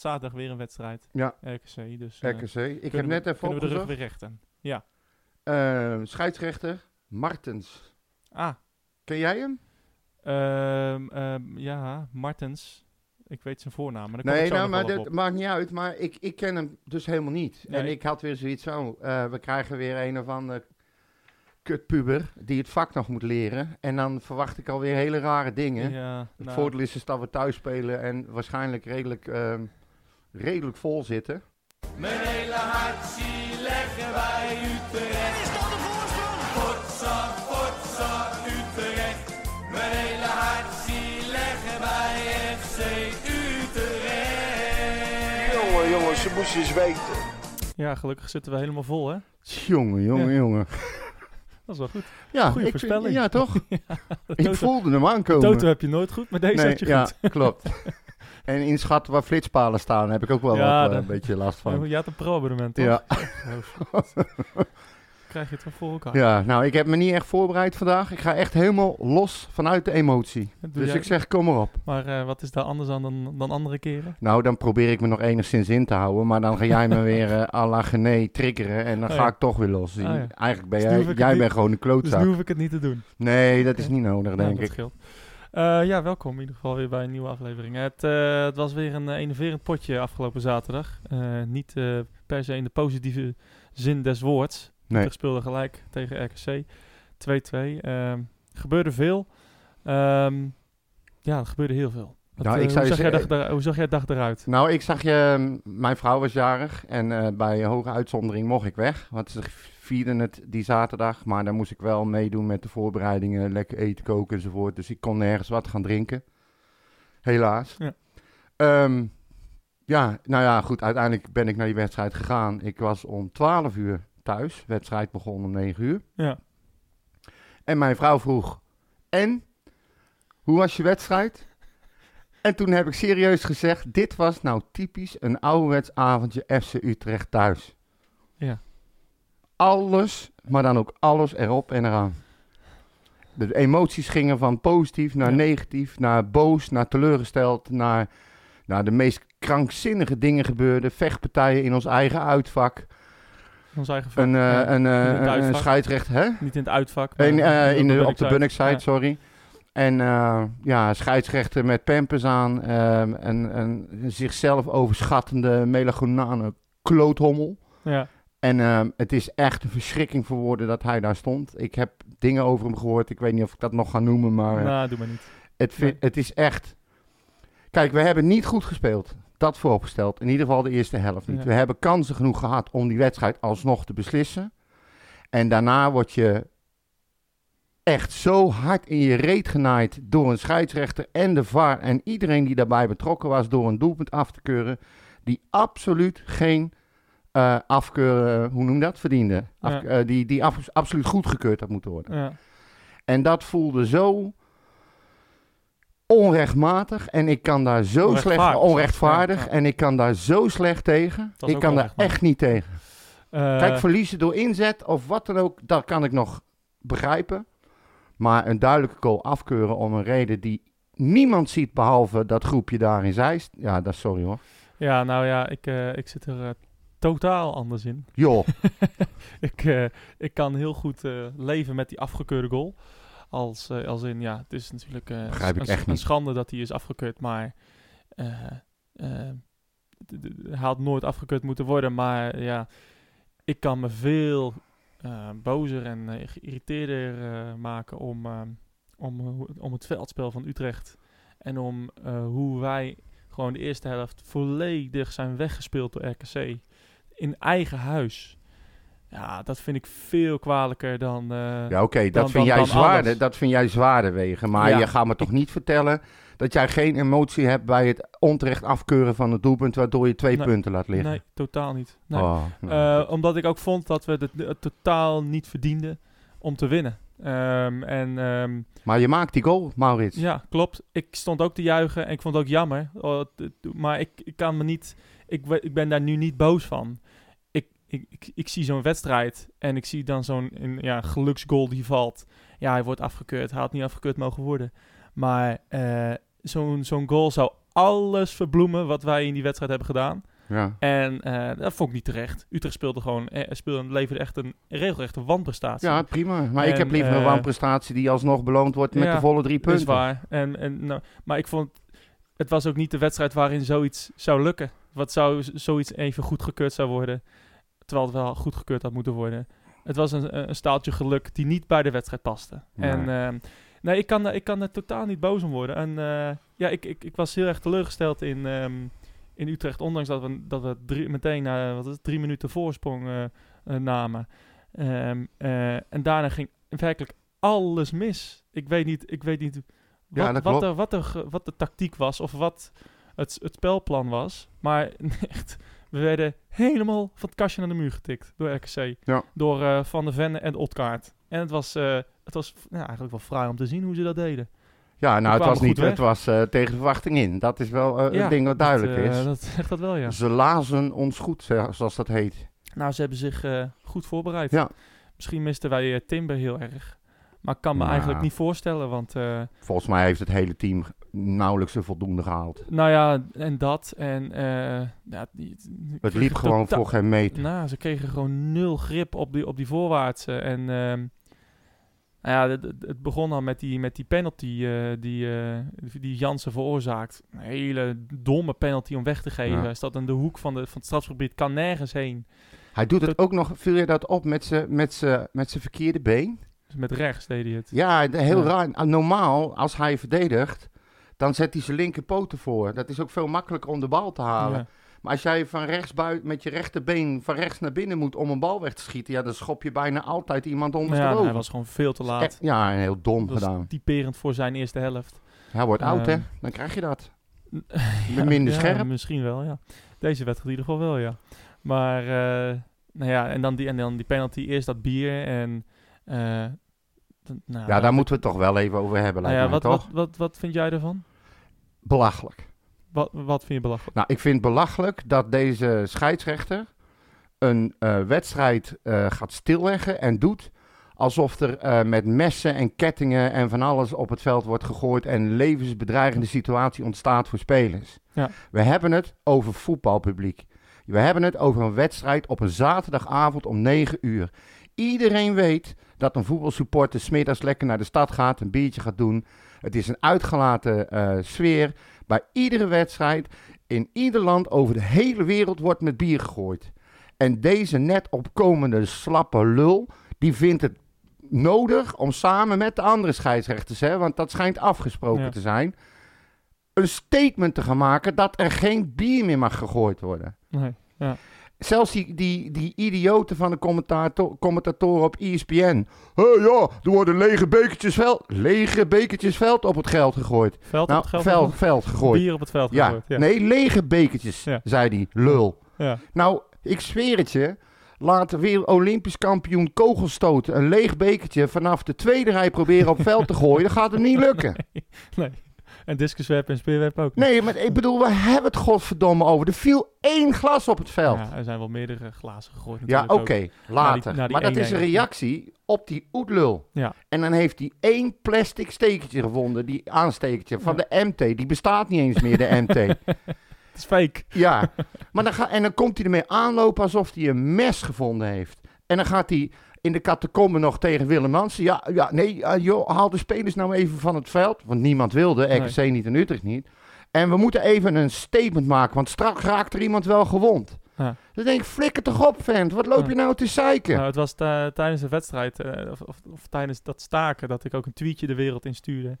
zaterdag weer een wedstrijd. Ja. RKC. Dus eh, RKC. Ik heb net even kunnen we de rug weer rechten. Ja. Eh, scheidsrechter Martens. Ah, Ken jij hem? ehm, ehm, ja, Martens. Ik weet zijn voornaam, maar Nee, zo nou, maar dat maakt niet uit. Maar ik, ik ken hem dus helemaal niet. Nee. En ik had weer zoiets van, eh, we krijgen weer een of andere kutpuber die het vak nog moet leren. En dan verwacht ik alweer hele rare dingen. Ja, Het nou, voordeel is dat we thuis spelen en waarschijnlijk redelijk, ehm, redelijk vol zitten. Mijn hele hart zie leggen wij Utrecht. Is dat de voorsprong? Potsa, potsa, Utrecht. Mijn hele hart zie leggen wij FC Utrecht. Jongen, jongen, ze moesten eens weten. ja, gelukkig zitten we helemaal vol, hè? Jongen, jongen, Ja. jongen. Dat is wel goed. Ja, Goeie ik voorspelling. ja toch? Ik Toto, voelde hem aankomen. Toto heb je nooit goed, maar deze nee, had je ja, goed. klopt. en inschatten waar flitspalen staan heb ik ook wel Ja, wat, eh, een beetje last van. Je had een pro-abonnement, toch? Ja. Krijg je het wel voor elkaar. Ja, nou, ik heb me niet echt voorbereid vandaag. Ik ga echt helemaal los vanuit de emotie. Dus jij- ik zeg, kom maar op. Maar eh, wat is daar anders aan dan, dan andere keren? Nou, dan probeer ik me nog enigszins in te houden. Maar dan ga jij me weer eh à la Gené triggeren. En dan Oh ga ik toch weer los. Oh ja. Eigenlijk ben Dus jij, jij bent gewoon een Dus klootzak. nu hoef ik het niet te doen. Nee, dat is niet nodig, Nou, denk dat ik. scheelt. Eh, ja, welkom in ieder geval weer bij een nieuwe aflevering. Het, eh, het was weer een eh, enerverend potje afgelopen zaterdag. Niet per se in de positieve zin des woords. Nee. We speelden gelijk tegen RKC. 2-2. Ehm, gebeurde veel. Ehm, ja, er gebeurde heel veel. Wat, Nou, ik zou hoe, zag jij dag, er- hoe zag jij dag eruit? Nou, ik zag je, mijn vrouw was jarig en bij hoge uitzondering mocht ik weg. Want vierden het die zaterdag, maar dan moest ik wel meedoen met de voorbereidingen, lekker eten, koken enzovoort. Dus ik kon nergens wat gaan drinken. Helaas. Ja. Ehm, ja, nou ja, goed, uiteindelijk ben ik naar die wedstrijd gegaan. Ik was om 12 uur thuis, wedstrijd begon om 9 uur. Ja. En mijn vrouw vroeg, en, hoe was je wedstrijd? En toen heb ik serieus gezegd, dit was nou typisch een ouderwets avondje FC Utrecht thuis. Alles, maar dan ook alles erop en eraan. De emoties gingen van positief naar Ja. negatief, naar boos, naar teleurgesteld, naar, naar de meest krankzinnige dingen gebeurden. Vechtpartijen in ons eigen uitvak. Ons eigen vak. Een, Ja, uitvak. scheidsrechter, hè? Niet in het uitvak. maar In, eh, in de, op de Bunnickside. Ja. sorry. En ja, scheidsrechter met pampers aan. ehm, en een zichzelf overschattende melagonane kloothommel. Ja. En ehm, het is echt een verschrikking voor woorden dat hij daar stond. Ik heb dingen over hem gehoord. Ik weet niet of ik dat nog ga noemen, maar eh, Nou, doe maar niet. het, nee. het is echt... Kijk, we hebben niet goed gespeeld. Dat vooropgesteld. In ieder geval de eerste helft niet. Ja. We hebben kansen genoeg gehad om die wedstrijd alsnog te beslissen. En daarna word je echt zo hard in je reet genaaid door een scheidsrechter en de VAR en iedereen die daarbij betrokken was door een doelpunt af te keuren die absoluut geen eh afkeuren, hoe noem je dat, verdiende. Af- Ja. eh, die die af- absoluut goedgekeurd had moeten worden. Ja. En dat voelde zo onrechtmatig. En ik kan daar zo slecht... Onrechtvaardig. Ja. En ik kan daar zo slecht tegen. Ik kan daar echt niet tegen. Eh, Kijk, verliezen door inzet of wat dan ook, dat kan ik nog begrijpen. Maar een duidelijke goal afkeuren om een reden die niemand ziet behalve dat groepje daar in Zeist. Ja, dat is sorry hoor. Ja, nou ja, ik, ik zit er totaal anders in. Joh, ik, eh, ik kan heel goed eh, leven met die afgekeurde goal. Als, eh, als in, ja, het is natuurlijk een, een schande dat hij is afgekeurd, maar hij had nooit afgekeurd moeten worden. Maar ja, ik kan me veel bozer en geïrriteerder maken om, om, om het veldspel van Utrecht. En om hoe wij gewoon de eerste helft volledig zijn weggespeeld door RKC. In eigen huis. Ja, dat vind ik veel kwalijker dan... eh, ja oké, dat, vind dan- jij dan zwaarder, dat vind jij zwaarder wegen. Maar Ja. je gaat me toch niet vertellen dat jij geen emotie hebt bij het onterecht afkeuren van het doelpunt, waardoor je twee Nee. punten laat liggen. Nee, totaal niet. Nee. Oh, nou. Eh, omdat ik ook vond dat we het, het totaal niet verdienden om te winnen. Ehm, en ehm, maar je maakt die goal, Maurits. ja, klopt. Ik stond ook te juichen en ik vond het ook jammer. Oh, maar ik, ik kan me niet... Ik, ik ben daar nu niet boos van. Ik, ik, zie zo'n wedstrijd en ik zie dan zo'n ja, geluksgoal die valt. Ja, hij wordt afgekeurd. Hij had niet afgekeurd mogen worden. Maar eh, zo'n zo'n goal zou alles verbloemen wat wij in die wedstrijd hebben gedaan. Ja. En eh, dat vond ik niet terecht. Utrecht speelde gewoon, eh, speelde, leverde echt een regelrechte wanprestatie. ja, prima. Maar ik heb liever een eh, wanprestatie die alsnog beloond wordt met ja, de volle drie dat is punten. waar. En, en, nou, maar ik vond, het was ook niet de wedstrijd waarin zoiets zou lukken. Wat zou zoiets even goedgekeurd zou worden, terwijl het wel goedgekeurd had moeten worden. Het was een, een staaltje geluk die niet bij de wedstrijd paste. Nee. En ehm, nee, ik kan, ik kan er totaal niet boos om worden. En eh, ja, ik, ik, ik was heel erg teleurgesteld in, ehm, in Utrecht, ondanks dat we, dat we drie, meteen na wat is het, drie minuten voorsprong eh, eh, namen. Ehm, eh, en daarna ging werkelijk alles mis. Ik weet niet, ik weet niet wat, Ja, wat, er, er, wat de tactiek was of wat het, het spelplan was. Maar echt, we werden helemaal van het kastje naar de muur getikt door RKC. Ja. Door eh, Van der Venne en Otkaart. En het was, eh, het was eigenlijk wel fraai om te zien hoe ze dat deden. Ja, nou, het was, niet, weg. het was eh, tegen de verwachting in. Dat is wel Ja, een ding wat duidelijk dat, is. Dat zegt dat wel, ja. Ze lazen ons goed, zo- zoals dat heet. Nou, ze hebben zich goed voorbereid. Ja. Misschien misten wij Timber heel erg. Maar ik kan me Nou. eigenlijk niet voorstellen, want... Volgens mij heeft het hele team nauwelijks een voldoende gehaald. nou ja, en dat. En eh, ja, die, die Het liep gewoon voor geen meter. Nou, ze kregen gewoon nul grip op die, op die voorwaartse. En ehm, nou ja, het, het- begon al met die, met die penalty eh, die, eh, die Jansen veroorzaakt. Een hele domme penalty om weg te geven. Ja. Staat in de hoek van, de, van het strafgebied, kan nergens heen. Hij doet het ook nog, viel je dat op met zijn met z'n- met z'n verkeerde been? Dus met rechts deed hij het. Ja, heel Ja. raar. Ah, Normaal, als hij verdedigt, dan zet hij zijn linkerpoot ervoor. Dat is ook veel makkelijker om de bal te halen. Ja. Maar als jij van rechts buiten met je rechterbeen van rechts naar binnen moet om een bal weg te schieten, ja, dan schop je bijna altijd iemand Maar ja, ondersteboven. hij was gewoon veel te laat. Echt- ja, heel dom Dat gedaan. typerend voor zijn eerste helft. Hij wordt oud, hè? Ehm, Dan krijg je dat. Ja, minder ja, scherp. Misschien wel, ja. Deze wedstrijd in ieder geval wel, ja. Maar, eh, nou ja, en dan die, en dan die penalty, eerst dat bier en... eh, nou, Ja, daar moeten we het toch wel even over hebben, nou lijkt ja, mij, wat, toch? wat, wat, wat vind jij ervan? Belachelijk. Wat, wat vind je belachelijk? Nou, ik vind belachelijk dat deze scheidsrechter een eh, wedstrijd eh, gaat stilleggen en doet alsof er eh, met messen en kettingen en van alles op het veld wordt gegooid en een levensbedreigende situatie ontstaat voor spelers. Ja. We hebben het over voetbalpubliek. We hebben het over een wedstrijd op een zaterdagavond om 9 uur. Iedereen weet dat een voetbalsupporter smiddags lekker naar de stad gaat, een biertje gaat doen. Het is een uitgelaten eh, sfeer. Bij iedere wedstrijd in ieder land over de hele wereld wordt met bier gegooid. En deze net opkomende slappe lul, die vindt het nodig om samen met de andere scheidsrechters, hè, want dat schijnt afgesproken Ja. te zijn, een statement te gaan maken dat er geen bier meer mag gegooid worden. Nee. Zelfs die, die, die idioten van de commentator, commentatoren op ESPN. Hé ja, er worden lege bekertjes veld, lege bekertjes veld op het geld gegooid. Veld nou, op het geld veld, gegooid? veld gegooid. Bier op het veld Ja, gegooid, ja. nee, lege bekertjes, Ja. zei die lul. Ja. Nou, ik zweer het je. Laat weer Olympisch kampioen kogelstoten een leeg bekertje vanaf de tweede rij proberen op veld te gooien. Dat gaat het niet lukken. Nee. En discuswerpen en speerwerpen ook. Nee, maar ik bedoel, we hebben het godverdomme over. Er viel één glas op het veld. Ja, er zijn wel meerdere glazen gegooid Ja, oké, later. die maar dat is een 1-1. reactie op die oetlul. Ja. En dan heeft hij één plastic stekertje gevonden, die aanstekertje van Ja. de MT. Die bestaat niet eens meer, de MT. Het is fake. ja, maar dan ga, en dan komt hij ermee aanlopen alsof hij een mes gevonden heeft. En dan gaat hij in de catacombe nog tegen Willem Hansen. Ja, ja nee, eh, joh, haal de spelers nou even van het veld. Want niemand wilde, RKC niet en Utrecht niet. En we moeten even een statement maken, want straks raakt er iemand wel gewond. Ja. Dan denk ik, flikker toch op, vent. Wat loop je nou te zeiken? Nou, het was ta- tijdens de wedstrijd, eh, of, of, of tijdens dat staken, dat ik ook een tweetje de wereld instuurde.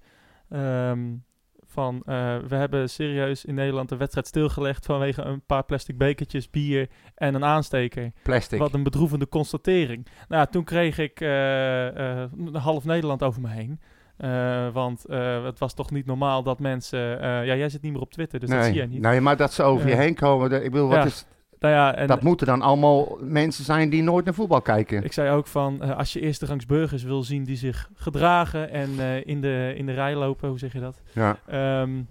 Ehm, van, eh, we hebben serieus in Nederland de wedstrijd stilgelegd vanwege een paar plastic bekertjes, bier en een aansteker. Plastic. Wat een bedroevende constatering. Nou, toen kreeg ik eh, half Nederland over me heen. Want het was toch niet normaal dat mensen... ja, jij zit niet meer op Twitter, dus dat zie jij niet. Nee, maar dat ze over je heen komen. ik bedoel, wat ja, is, Nou ja, en dat moeten dan allemaal mensen zijn die nooit naar voetbal kijken. Ik zei ook van, eh, als je eersterangs burgers wil zien die zich gedragen en eh, in, de, in de rij lopen, hoe zeg je dat? Ja. Ehm,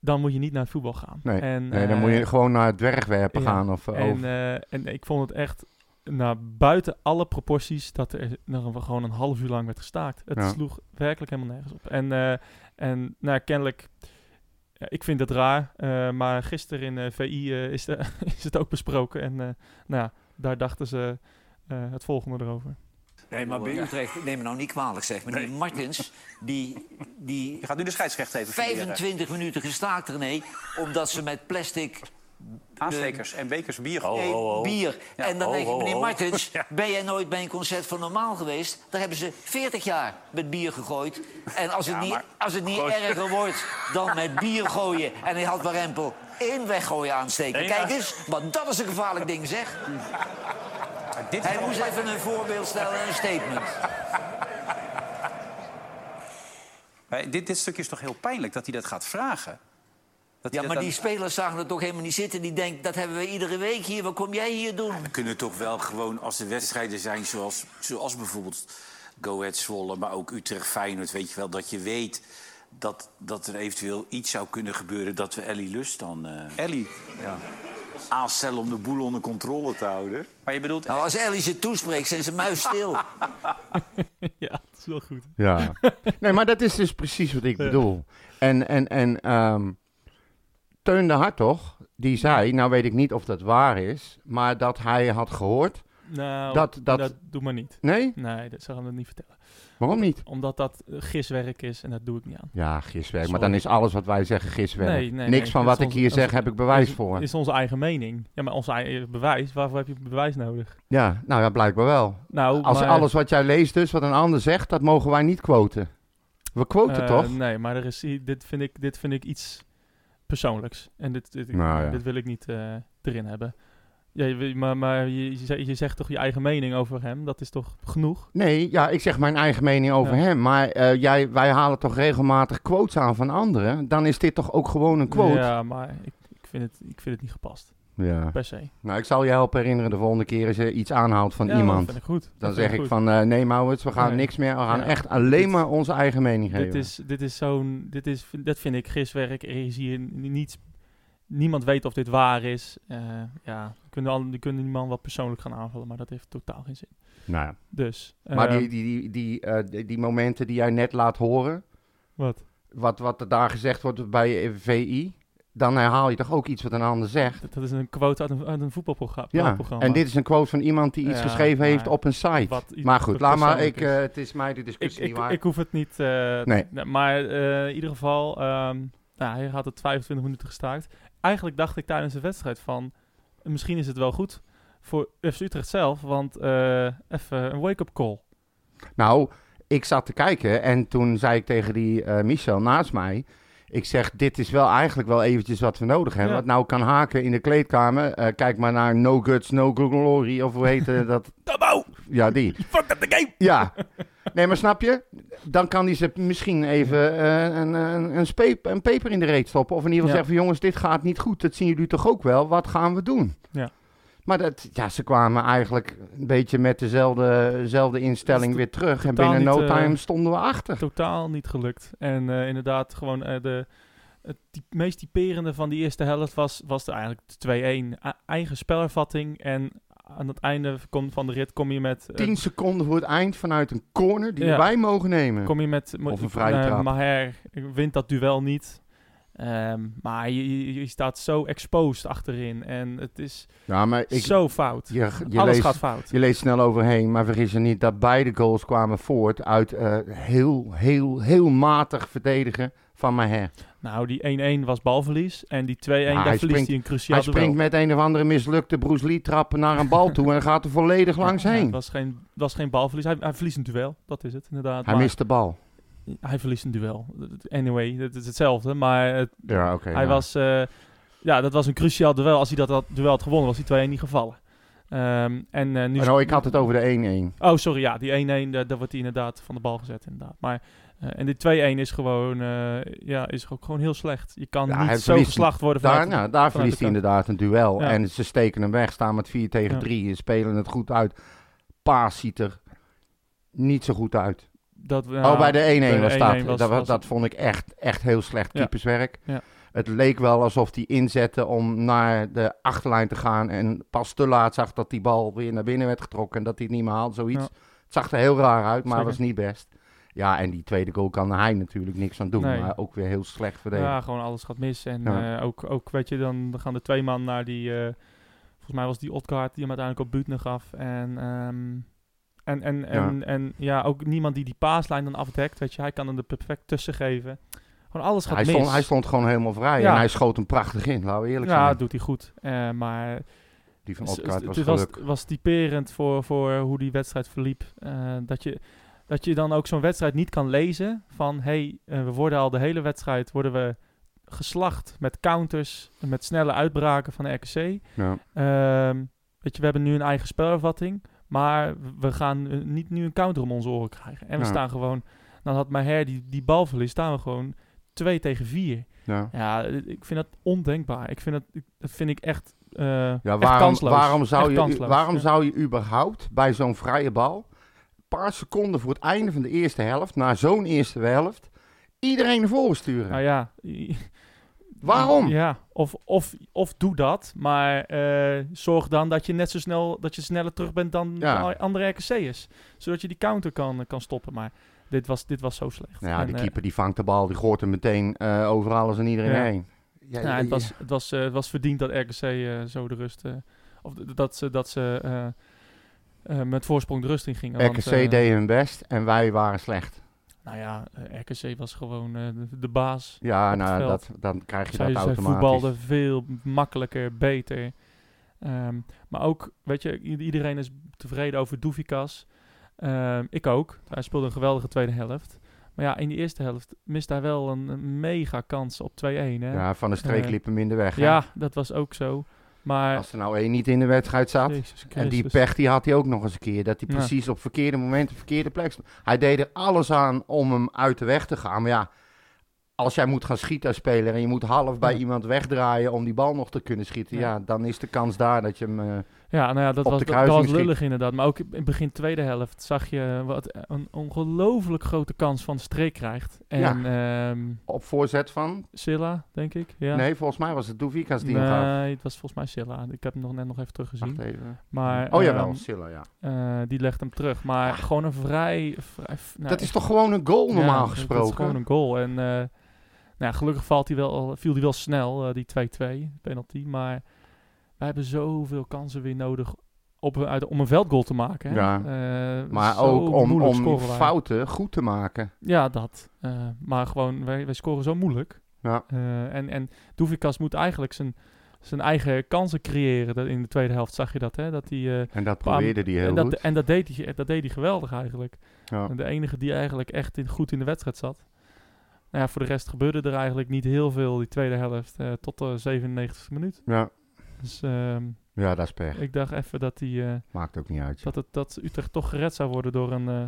dan moet je niet naar het voetbal gaan. Nee, en, nee, dan eh, moet je gewoon naar het dwergwerpen ja, gaan. Of, En, eh, en ik vond het echt nou, buiten alle proporties dat er nog gewoon een half uur lang werd gestaakt. Het Ja. sloeg werkelijk helemaal nergens op. En, eh, en nou, kennelijk ja, ik vind het raar. eh, maar gisteren in eh, VI eh, is, de, is het ook besproken. En eh, nou ja, daar dachten ze eh, het volgende erover. Nee, maar bij Utrecht, neem me nou niet kwalijk zeg. Maar die Martins, die, die Je gaat nu de scheidsrechter even fouilleren. 25 minuten gestaakt, René, omdat ze met plastic Aanstekers en bekers bier. eh, bier... Ja, en dan denk ik, meneer ho. Martins, ben jij nooit bij een concert van Normaal geweest? Daar hebben ze 40 jaar met bier gegooid. En als het Ja, niet, maar- als het niet erger wordt dan met bier gooien... en hij had Warempel één weggooien aansteken. Nee, Kijk maar- eens, want dat is een gevaarlijk ding, zeg. Dit Hij moest even een voorbeeld stellen en een statement. Maar dit, dit stukje is toch heel pijnlijk dat hij dat gaat vragen? Dat Ja, maar die spelers zagen het toch helemaal niet zitten. Die denken, dat hebben we iedere week hier. Wat kom jij hier doen? We kunnen toch wel gewoon, als er wedstrijden zijn zoals, zoals bijvoorbeeld Go Ahead Zwolle... maar ook Utrecht Feyenoord, weet je wel, dat je weet... Dat, dat er eventueel iets zou kunnen gebeuren dat we Ellie Lust dan eh, Ellie. aanstellen om de boel onder controle te houden. Maar je bedoelt... Nou, als Ellie ze toespreekt, zijn ze muisstil. ja, dat is wel goed. Ja. nee, maar dat is dus precies wat ik bedoel. En, en, en ehm, Teun de Hartog, die zei, nou weet ik niet of dat waar is, maar dat hij had gehoord. Nou, Dat- dat, dat- doe maar niet. Nee? Nee, dat zou hem niet vertellen. Waarom niet? Omdat dat eh, giswerk is en dat doe ik niet aan. Ja, giswerk. Maar dan is alles wat wij zeggen giswerk. Nee, nee, Niks nee, van dat wat ik hier dat zeg heb ik bewijs is, voor. is onze eigen mening. Ja, maar onze eigen bewijs, waarvoor heb je bewijs nodig? Ja, nou ja, blijkbaar wel. Nou, Als maar, alles wat jij leest dus, wat een ander zegt, dat mogen wij niet quoten. We quoten eh, toch? Nee, maar er is, dit, vind ik, dit vind ik iets persoonlijks. En dit, dit, Nou ja. dit wil ik niet eh, erin hebben. Ja, maar maar je, je, zegt- toch je eigen mening over hem? Dat is toch genoeg? Nee, ja, ik zeg mijn eigen mening over Ja. hem. Maar eh, jij, wij halen toch regelmatig quotes aan van anderen? Dan is dit toch ook gewoon een quote? Ja, maar ik, ik, vind het, ik vind het niet gepast. Ja. Per se. Nou, ik zal je helpen herinneren de volgende keer als je iets aanhaalt van Ja, Dat iemand. vind ik goed. Dat Dan zeg ik goed. van, eh, nee Maurits, we gaan Nee. niks meer. We gaan Ja, echt alleen dit- maar onze eigen mening geven. Dit is, dit is zo'n, dit is, dat vind ik giswerk. Er is hier niets, niemand weet of dit waar is. Eh, ja, die kunnen, al, die kunnen die man wel persoonlijk gaan aanvallen, maar dat heeft totaal geen zin. Nou, ja. Dus, maar die, die, die, die, eh, die, die momenten die jij net laat horen, wat? wat, wat er daar gezegd wordt bij VI, dan herhaal je toch ook iets wat een ander zegt. Dat, is een quote uit een, uit een voetbalprogramma. Ja, en dit is een quote van iemand die iets Ja, geschreven heeft op een site. maar goed, laat maar. Ik, eh, het is mij de ik, discussie ik, niet waard. ik hoef het niet. Nee. Maar eh, in ieder geval, ehm, nou, hij had het 25 minuten gestaakt. Eigenlijk dacht ik tijdens de wedstrijd van, misschien is het wel goed voor FC Utrecht zelf, want even een wake-up call. Nou, ik zat te kijken en toen zei ik tegen die Michel naast mij... Ik zeg, dit is wel eigenlijk wel eventjes wat we nodig hebben. Ja. Wat nou kan haken in de kleedkamer. eh, kijk maar naar No Guts, No Glory. Of hoe heet eh, dat? Tabou! Ja, die. Fuck up the game! Ja. Nee, maar snap je? Dan kan hij ze misschien even eh, een, een, een, speep, een peper in de reet stoppen. Of in ieder geval Ja. zeggen van jongens, dit gaat niet goed. Dat zien jullie toch ook wel? Wat gaan we doen? Ja. Maar dat, ja, ze kwamen eigenlijk een beetje met dezelfde, dezelfde instelling to- weer terug. En binnen no niet, eh, time stonden we achter. Totaal niet gelukt. En eh, inderdaad, gewoon eh, de, het meest typerende van die eerste helft was, was er eigenlijk de 2-1. A- eigen spelervatting en aan het einde van de rit kom je met... eh, 10 seconden voor het eind vanuit een corner die Ja. wij mogen nemen. kom je met... Of een vrije trap. Maher wint dat duel niet. Ehm, maar je, je, staat zo exposed achterin. En het is ja, maar ik, zo fout. je, je, Alles leest, gaat fout. je leest snel overheen, maar vergis je niet dat beide goals kwamen voort uit eh, heel, heel, heel matig verdedigen van Maher. Nou, die 1-1 was balverlies. En die 2-1, daar hij verliest springt- hij een cruciaal Hij springt duel. met een of andere mislukte Bruce Lee trappen naar een bal toe en gaat er volledig langs Ja, heen. Het was geen, was geen balverlies. Hij, hij verliest een duel. Dat is het, inderdaad. Hij Maar mist de bal. Hij verliest een duel. Anyway, het is hetzelfde. Maar het- Ja, hij ja. was... eh, ja, dat was een cruciaal duel. Als hij dat, dat duel had gewonnen, was die 2-1 niet gevallen. Ehm, en eh, nu... Oh, nou, ik had het over de 1-1. Oh, sorry, ja, die 1-1, daar, daar wordt hij inderdaad van de bal gezet, inderdaad. Maar, eh, en die 2-1 is gewoon, eh, ja, is ook gewoon heel slecht. Je kan Ja, niet zo geslacht worden Daar, nou, daar verliest hij inderdaad een duel. Ja. En ze steken hem weg, staan met 4 tegen Ja. 3 en spelen het goed uit. Paas ziet er niet zo goed uit. Dat, oh, bij de 1-1 bij de was dat. 1-1 was- dat, wa- was- dat vond ik echt, echt heel slecht keeperswerk. Ja. Het leek wel alsof hij inzette om naar de achterlijn te gaan. En pas te laat zag dat die bal weer naar binnen werd getrokken. En dat hij het niet meer haalt, zoiets. Ja. Het zag er heel raar uit, maar Zeker. was niet best. Ja, en die tweede goal kan hij natuurlijk niks aan doen. Nee. Maar ook weer heel slecht verdedigd. Ja, gewoon alles gaat mis. En eh, ook, ook, weet je, dan, gaan de twee man naar die... eh, volgens mij was die Otkaart die hem uiteindelijk op Buutner gaf. En, ehm, en, en, en, en ja, ook niemand die die paaslijn dan afdekt. Weet je, hij kan hem er perfect tussen geven. Gewoon alles gaat hij, mis. stond, hij stond gewoon helemaal vrij. Ja. En hij schoot hem prachtig in, laten we eerlijk ja, zijn. dat doet hij goed. Eh, maar Die van s- was het was, was typerend voor, voor hoe die wedstrijd verliep. Eh, dat, je, dat je dan ook zo'n wedstrijd niet kan lezen van... hey, eh, we worden al de hele wedstrijd worden we geslacht met counters... met snelle uitbraken van de RKC. Ja. Ehm, weet je, we hebben nu een eigen spelervatting... maar we gaan eh, niet nu een counter om onze oren krijgen. En we Ja. staan gewoon... Dan had Maher die, die balverlies, staan we gewoon 2 tegen 4. Ja. Ja, eh, ik vind dat ondenkbaar. Ik vind dat, dat vind ik echt, eh Ja, echt waarom, kansloos. waarom, zou Echt je, waarom ja. zou je überhaupt bij zo'n vrije bal, een paar seconden voor het einde van de eerste helft, na zo'n eerste helft, iedereen naar voren sturen? Nou ja. Waarom? Ja, of, of, of doe dat, maar eh, zorg dan dat je net zo snel, dat je sneller terug bent dan Ja. de andere RKC'ers. Zodat je die counter kan, kan stoppen. Maar dit was, dit was zo slecht. Nou ja, En, die eh, keeper die vangt de bal, die gooit hem meteen eh, over alles en iedereen Ja. heen. Ja, ja, het, was, het, was, eh, het was verdiend dat RKC eh, zo de rust... eh, of dat ze, dat ze eh, eh, met voorsprong de rust in gingen. want, RKC eh, deed hun best en wij waren slecht. Nou ja, eh, RKC was gewoon eh, de, de baas. Ja, nou, dat, dan krijg je Zij, dat zij automatisch. voetbalden veel makkelijker, beter. Ehm, maar ook, weet je, iedereen is tevreden over Doefikas. Ehm, ik ook. Hij speelde een geweldige tweede helft. Maar ja, in die eerste helft miste hij wel een, een mega kans op 2-1. Hè? Ja, van de streek Eh, liep hem in de weg. hè? Ja, dat was ook zo. Maar Als er nou één niet in de wedstrijd zat. En die pech die had hij ook nog eens een keer. Dat hij Ja. precies op verkeerde moment, op verkeerde plek stond. Hij deed er alles aan om hem uit de weg te gaan. Maar ja, als jij moet gaan schieten als speler en je moet half bij Ja. iemand wegdraaien om die bal nog te kunnen schieten. Ja, Ja. dan is de kans daar dat je hem... eh, Ja, nou ja, dat was, dat, dat was lullig inderdaad. Maar ook in begin tweede helft zag je wat een ongelooflijk grote kans van Streek krijgt. En ehm, op voorzet van... Silla, denk ik. Ja. Nee, volgens mij was het Doevikas die hem gaf. Nee, het was volgens mij Silla. Ik heb hem nog net nog even teruggezien. Wacht even. Maar, oh jawel, ehm, Silla, ja. eh, die legt hem terug. Maar gewoon een vrij... vrij nou, dat is toch gewoon een goal ja, normaal dat- gesproken? Dat is gewoon een goal. En eh, nou ja, gelukkig valt hij wel, viel hij wel snel, eh, die 2-2 penalty. Maar wij hebben zoveel kansen weer nodig op, uit, om een veldgoal te maken. Hè? Ja. Eh, Maar ook om, om wij. fouten goed te maken. Ja, dat. Eh, maar gewoon, wij, wij scoren zo moeilijk. Ja. Eh, en en Doevikas moet eigenlijk zijn, zijn eigen kansen creëren. Dat in de tweede helft zag je dat, hè? Dat eh, En dat probeerde hij heel en dat, goed. En dat deed, hij, dat deed hij geweldig eigenlijk. Ja. En De enige die eigenlijk echt in, goed in de wedstrijd zat. Nou ja, voor de rest gebeurde er eigenlijk niet heel veel die tweede helft. tot de 97e minuut. Ja. Dus ehm, ja, dat is pech. ik dacht even dat, die, eh, Maakt ook niet uit. dat, het, dat Utrecht toch gered zou worden door, een, eh,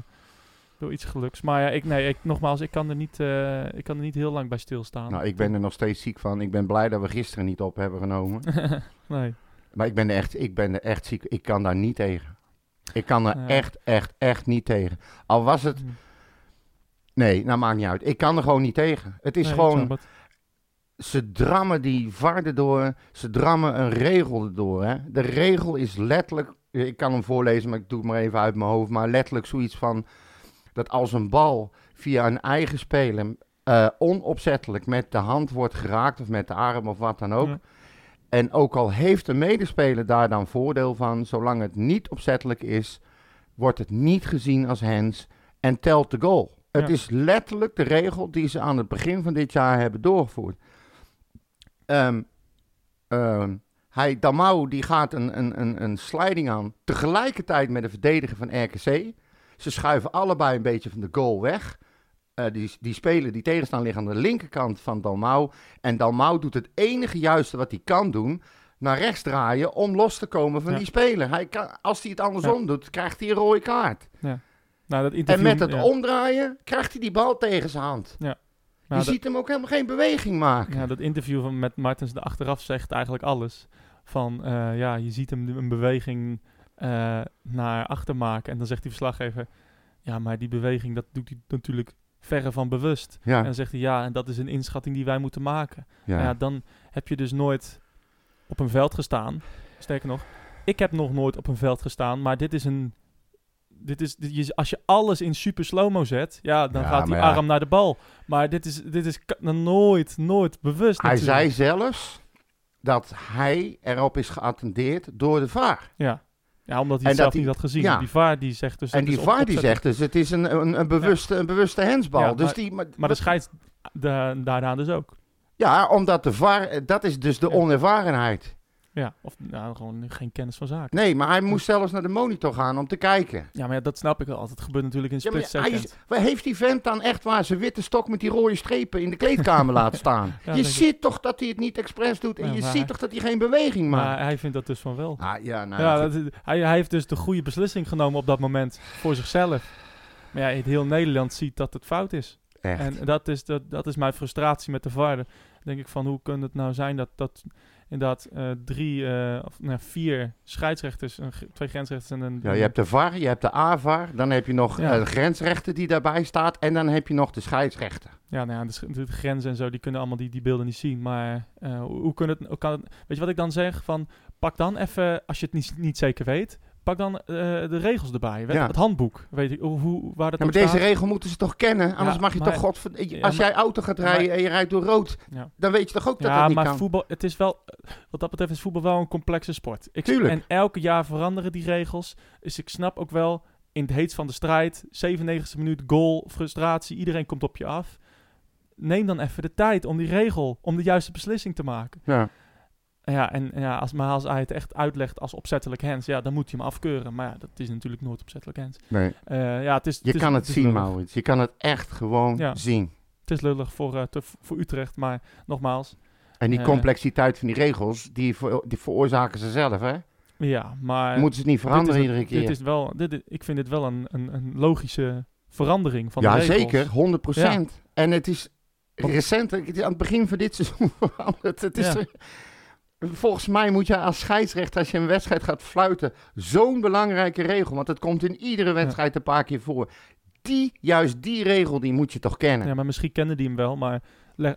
door iets geluks. Maar ja, ik, nee, ik, nogmaals, ik kan, er niet, eh, ik kan er niet heel lang bij stilstaan. Nou, ik ben er nog steeds ziek van. Ik ben blij dat we gisteren niet op hebben genomen. nee. Maar ik ben er echt, ik ben er echt ziek. Ik kan daar niet tegen. Ik kan er Ja. echt, echt, echt niet tegen. Al was het... Hm. Nee, nou maakt niet uit. Ik kan er gewoon niet tegen. Het is Nee, gewoon... het. Ze drammen die VAR erdoor. Ze drammen een regel erdoor. Hè? De regel is letterlijk... Ik kan hem voorlezen, maar ik doe het maar even uit mijn hoofd. Maar letterlijk zoiets van... Dat als een bal via een eigen speler... eh, onopzettelijk met de hand wordt geraakt... of met de arm of wat dan ook... Ja. En ook al heeft de medespeler daar dan voordeel van, zolang het niet opzettelijk is, wordt het niet gezien als hands en telt de goal. Het is letterlijk de regel die ze aan het begin van dit jaar hebben doorgevoerd. Ehm ehm, hij, Damau die gaat een, een, een, een sliding aan tegelijkertijd met de verdediger van RKC. Ze schuiven allebei een beetje van de goal weg. Eh, die, die speler, die tegenstander ligt aan de linkerkant van Dalmau. En Dalmau doet het enige juiste wat hij kan doen. Naar rechts draaien om los te komen van Ja. die speler. Hij kan, als hij het andersom doet, krijgt hij een rode kaart. Nou, dat En met het ja. omdraaien krijgt hij die bal tegen zijn hand. Nou, je dat- ziet hem ook helemaal geen beweging maken. Ja, dat interview van, met Martens de achteraf zegt eigenlijk alles. Van, eh, ja, je ziet hem een beweging eh, naar achter maken. En dan zegt die verslaggever, ja, maar die beweging, dat doet hij natuurlijk verre van bewust. Ja, En dan zegt hij, ja, en dat is een inschatting die wij moeten maken. ja. Ja. dan heb je dus nooit op een veld gestaan. Sterker nog, ik heb nog nooit op een veld gestaan, maar dit is een dit is, dit- als je alles in super slow-mo zet, ja, dan Ja, gaat die ja. arm naar de bal. Maar dit is, dit is nooit, nooit bewust. Hij natuurlijk. zei zelfs dat hij erop is geattendeerd door de VAR. Ja. ja, omdat hij En zelf dat niet had gezien. ja. Die VAR die zegt dus... En het die VAR die zegt dus, het is een, een, een, bewuste, een bewuste hensbal. Ja, dus maar- die, maar, Maar de scheids da- daarna dus ook. Ja, omdat de VAR, dat is dus de onervarenheid. Ja, of nou, gewoon geen kennis van zaken. Nee, maar hij moest zelfs naar de monitor gaan om te kijken. Ja, maar ja, dat snap ik wel. Het gebeurt natuurlijk in Ja, maar split hij is, waar heeft die vent dan echt waar zijn witte stok met die rode strepen in de kleedkamer laten staan? Ja, je ik. ziet toch dat hij het niet expres doet en Ja, je maar ziet hij- toch dat hij geen beweging maakt? Maar hij vindt dat dus van wel. Ah, ja, nou, ja, dat, hij, hij heeft dus de goede beslissing genomen op dat moment voor zichzelf. Maar ja, heel Nederland ziet dat het fout is. echt. En dat is, dat, dat is mijn frustratie met de VAR. Denk ik van, hoe kan het nou zijn dat, dat inderdaad eh, drie eh, of nou, vier scheidsrechters, een, twee grensrechters en een... Ja, je hebt de VAR, je hebt de AVAR, dan heb je nog Ja. eh, de grensrechter die daarbij staat en dan heb je nog de scheidsrechter. Ja, nou ja, de, sch- de grenzen en zo, die kunnen allemaal die, die beelden niet zien. Maar hoe, hoe kan het, hoe kan het... Weet je wat ik dan zeg? Van, pak dan even, als je het niet, niet zeker weet, pak dan eh, de regels erbij. Ja. Het handboek, weet je, hoe, waar dat Ja, maar deze staat. regel moeten ze toch kennen? Anders Ja, mag je maar- toch godver... Ja, Als maar- jij auto gaat maar- rijden en je rijdt door rood, Ja. dan weet je toch ook dat ja, dat niet maar kan? voetbal, het is wel, wat dat betreft is voetbal wel een complexe sport. Ik, Tuurlijk. En elke jaar veranderen die regels. Dus ik snap ook wel, in het heetst van de strijd, 97e minuut, goal, frustratie, iedereen komt op je af. Neem dan even de tijd om die regel, om de juiste beslissing te maken. Ja. Ja, en ja, als, maar als hij het echt uitlegt als opzettelijk hands, ja, dan moet hij hem afkeuren. Maar ja, dat is natuurlijk nooit opzettelijk hands. Nee. Eh, ja, het is, Je is- kan het zien. Maurits. Je kan het echt gewoon Ja. zien. Het is lullig voor, eh, te- voor Utrecht, maar nogmaals, En die Eh. complexiteit van die regels, die, ver- die veroorzaken ze zelf, hè? ja, maar... Moeten ze het niet veranderen iedere een- keer? Dit is wel, dit, is- ik vind dit wel een, een, een logische verandering van de ja, regels. zeker. 100% En het is recent, het is aan het begin van dit seizoen veranderd. Het is Ja. Volgens mij moet je als scheidsrechter, als je een wedstrijd gaat fluiten, zo'n belangrijke regel, want het komt in iedere wedstrijd een paar keer voor. Die, juist die regel, die moet je toch kennen? Ja, maar misschien kende die hem wel, maar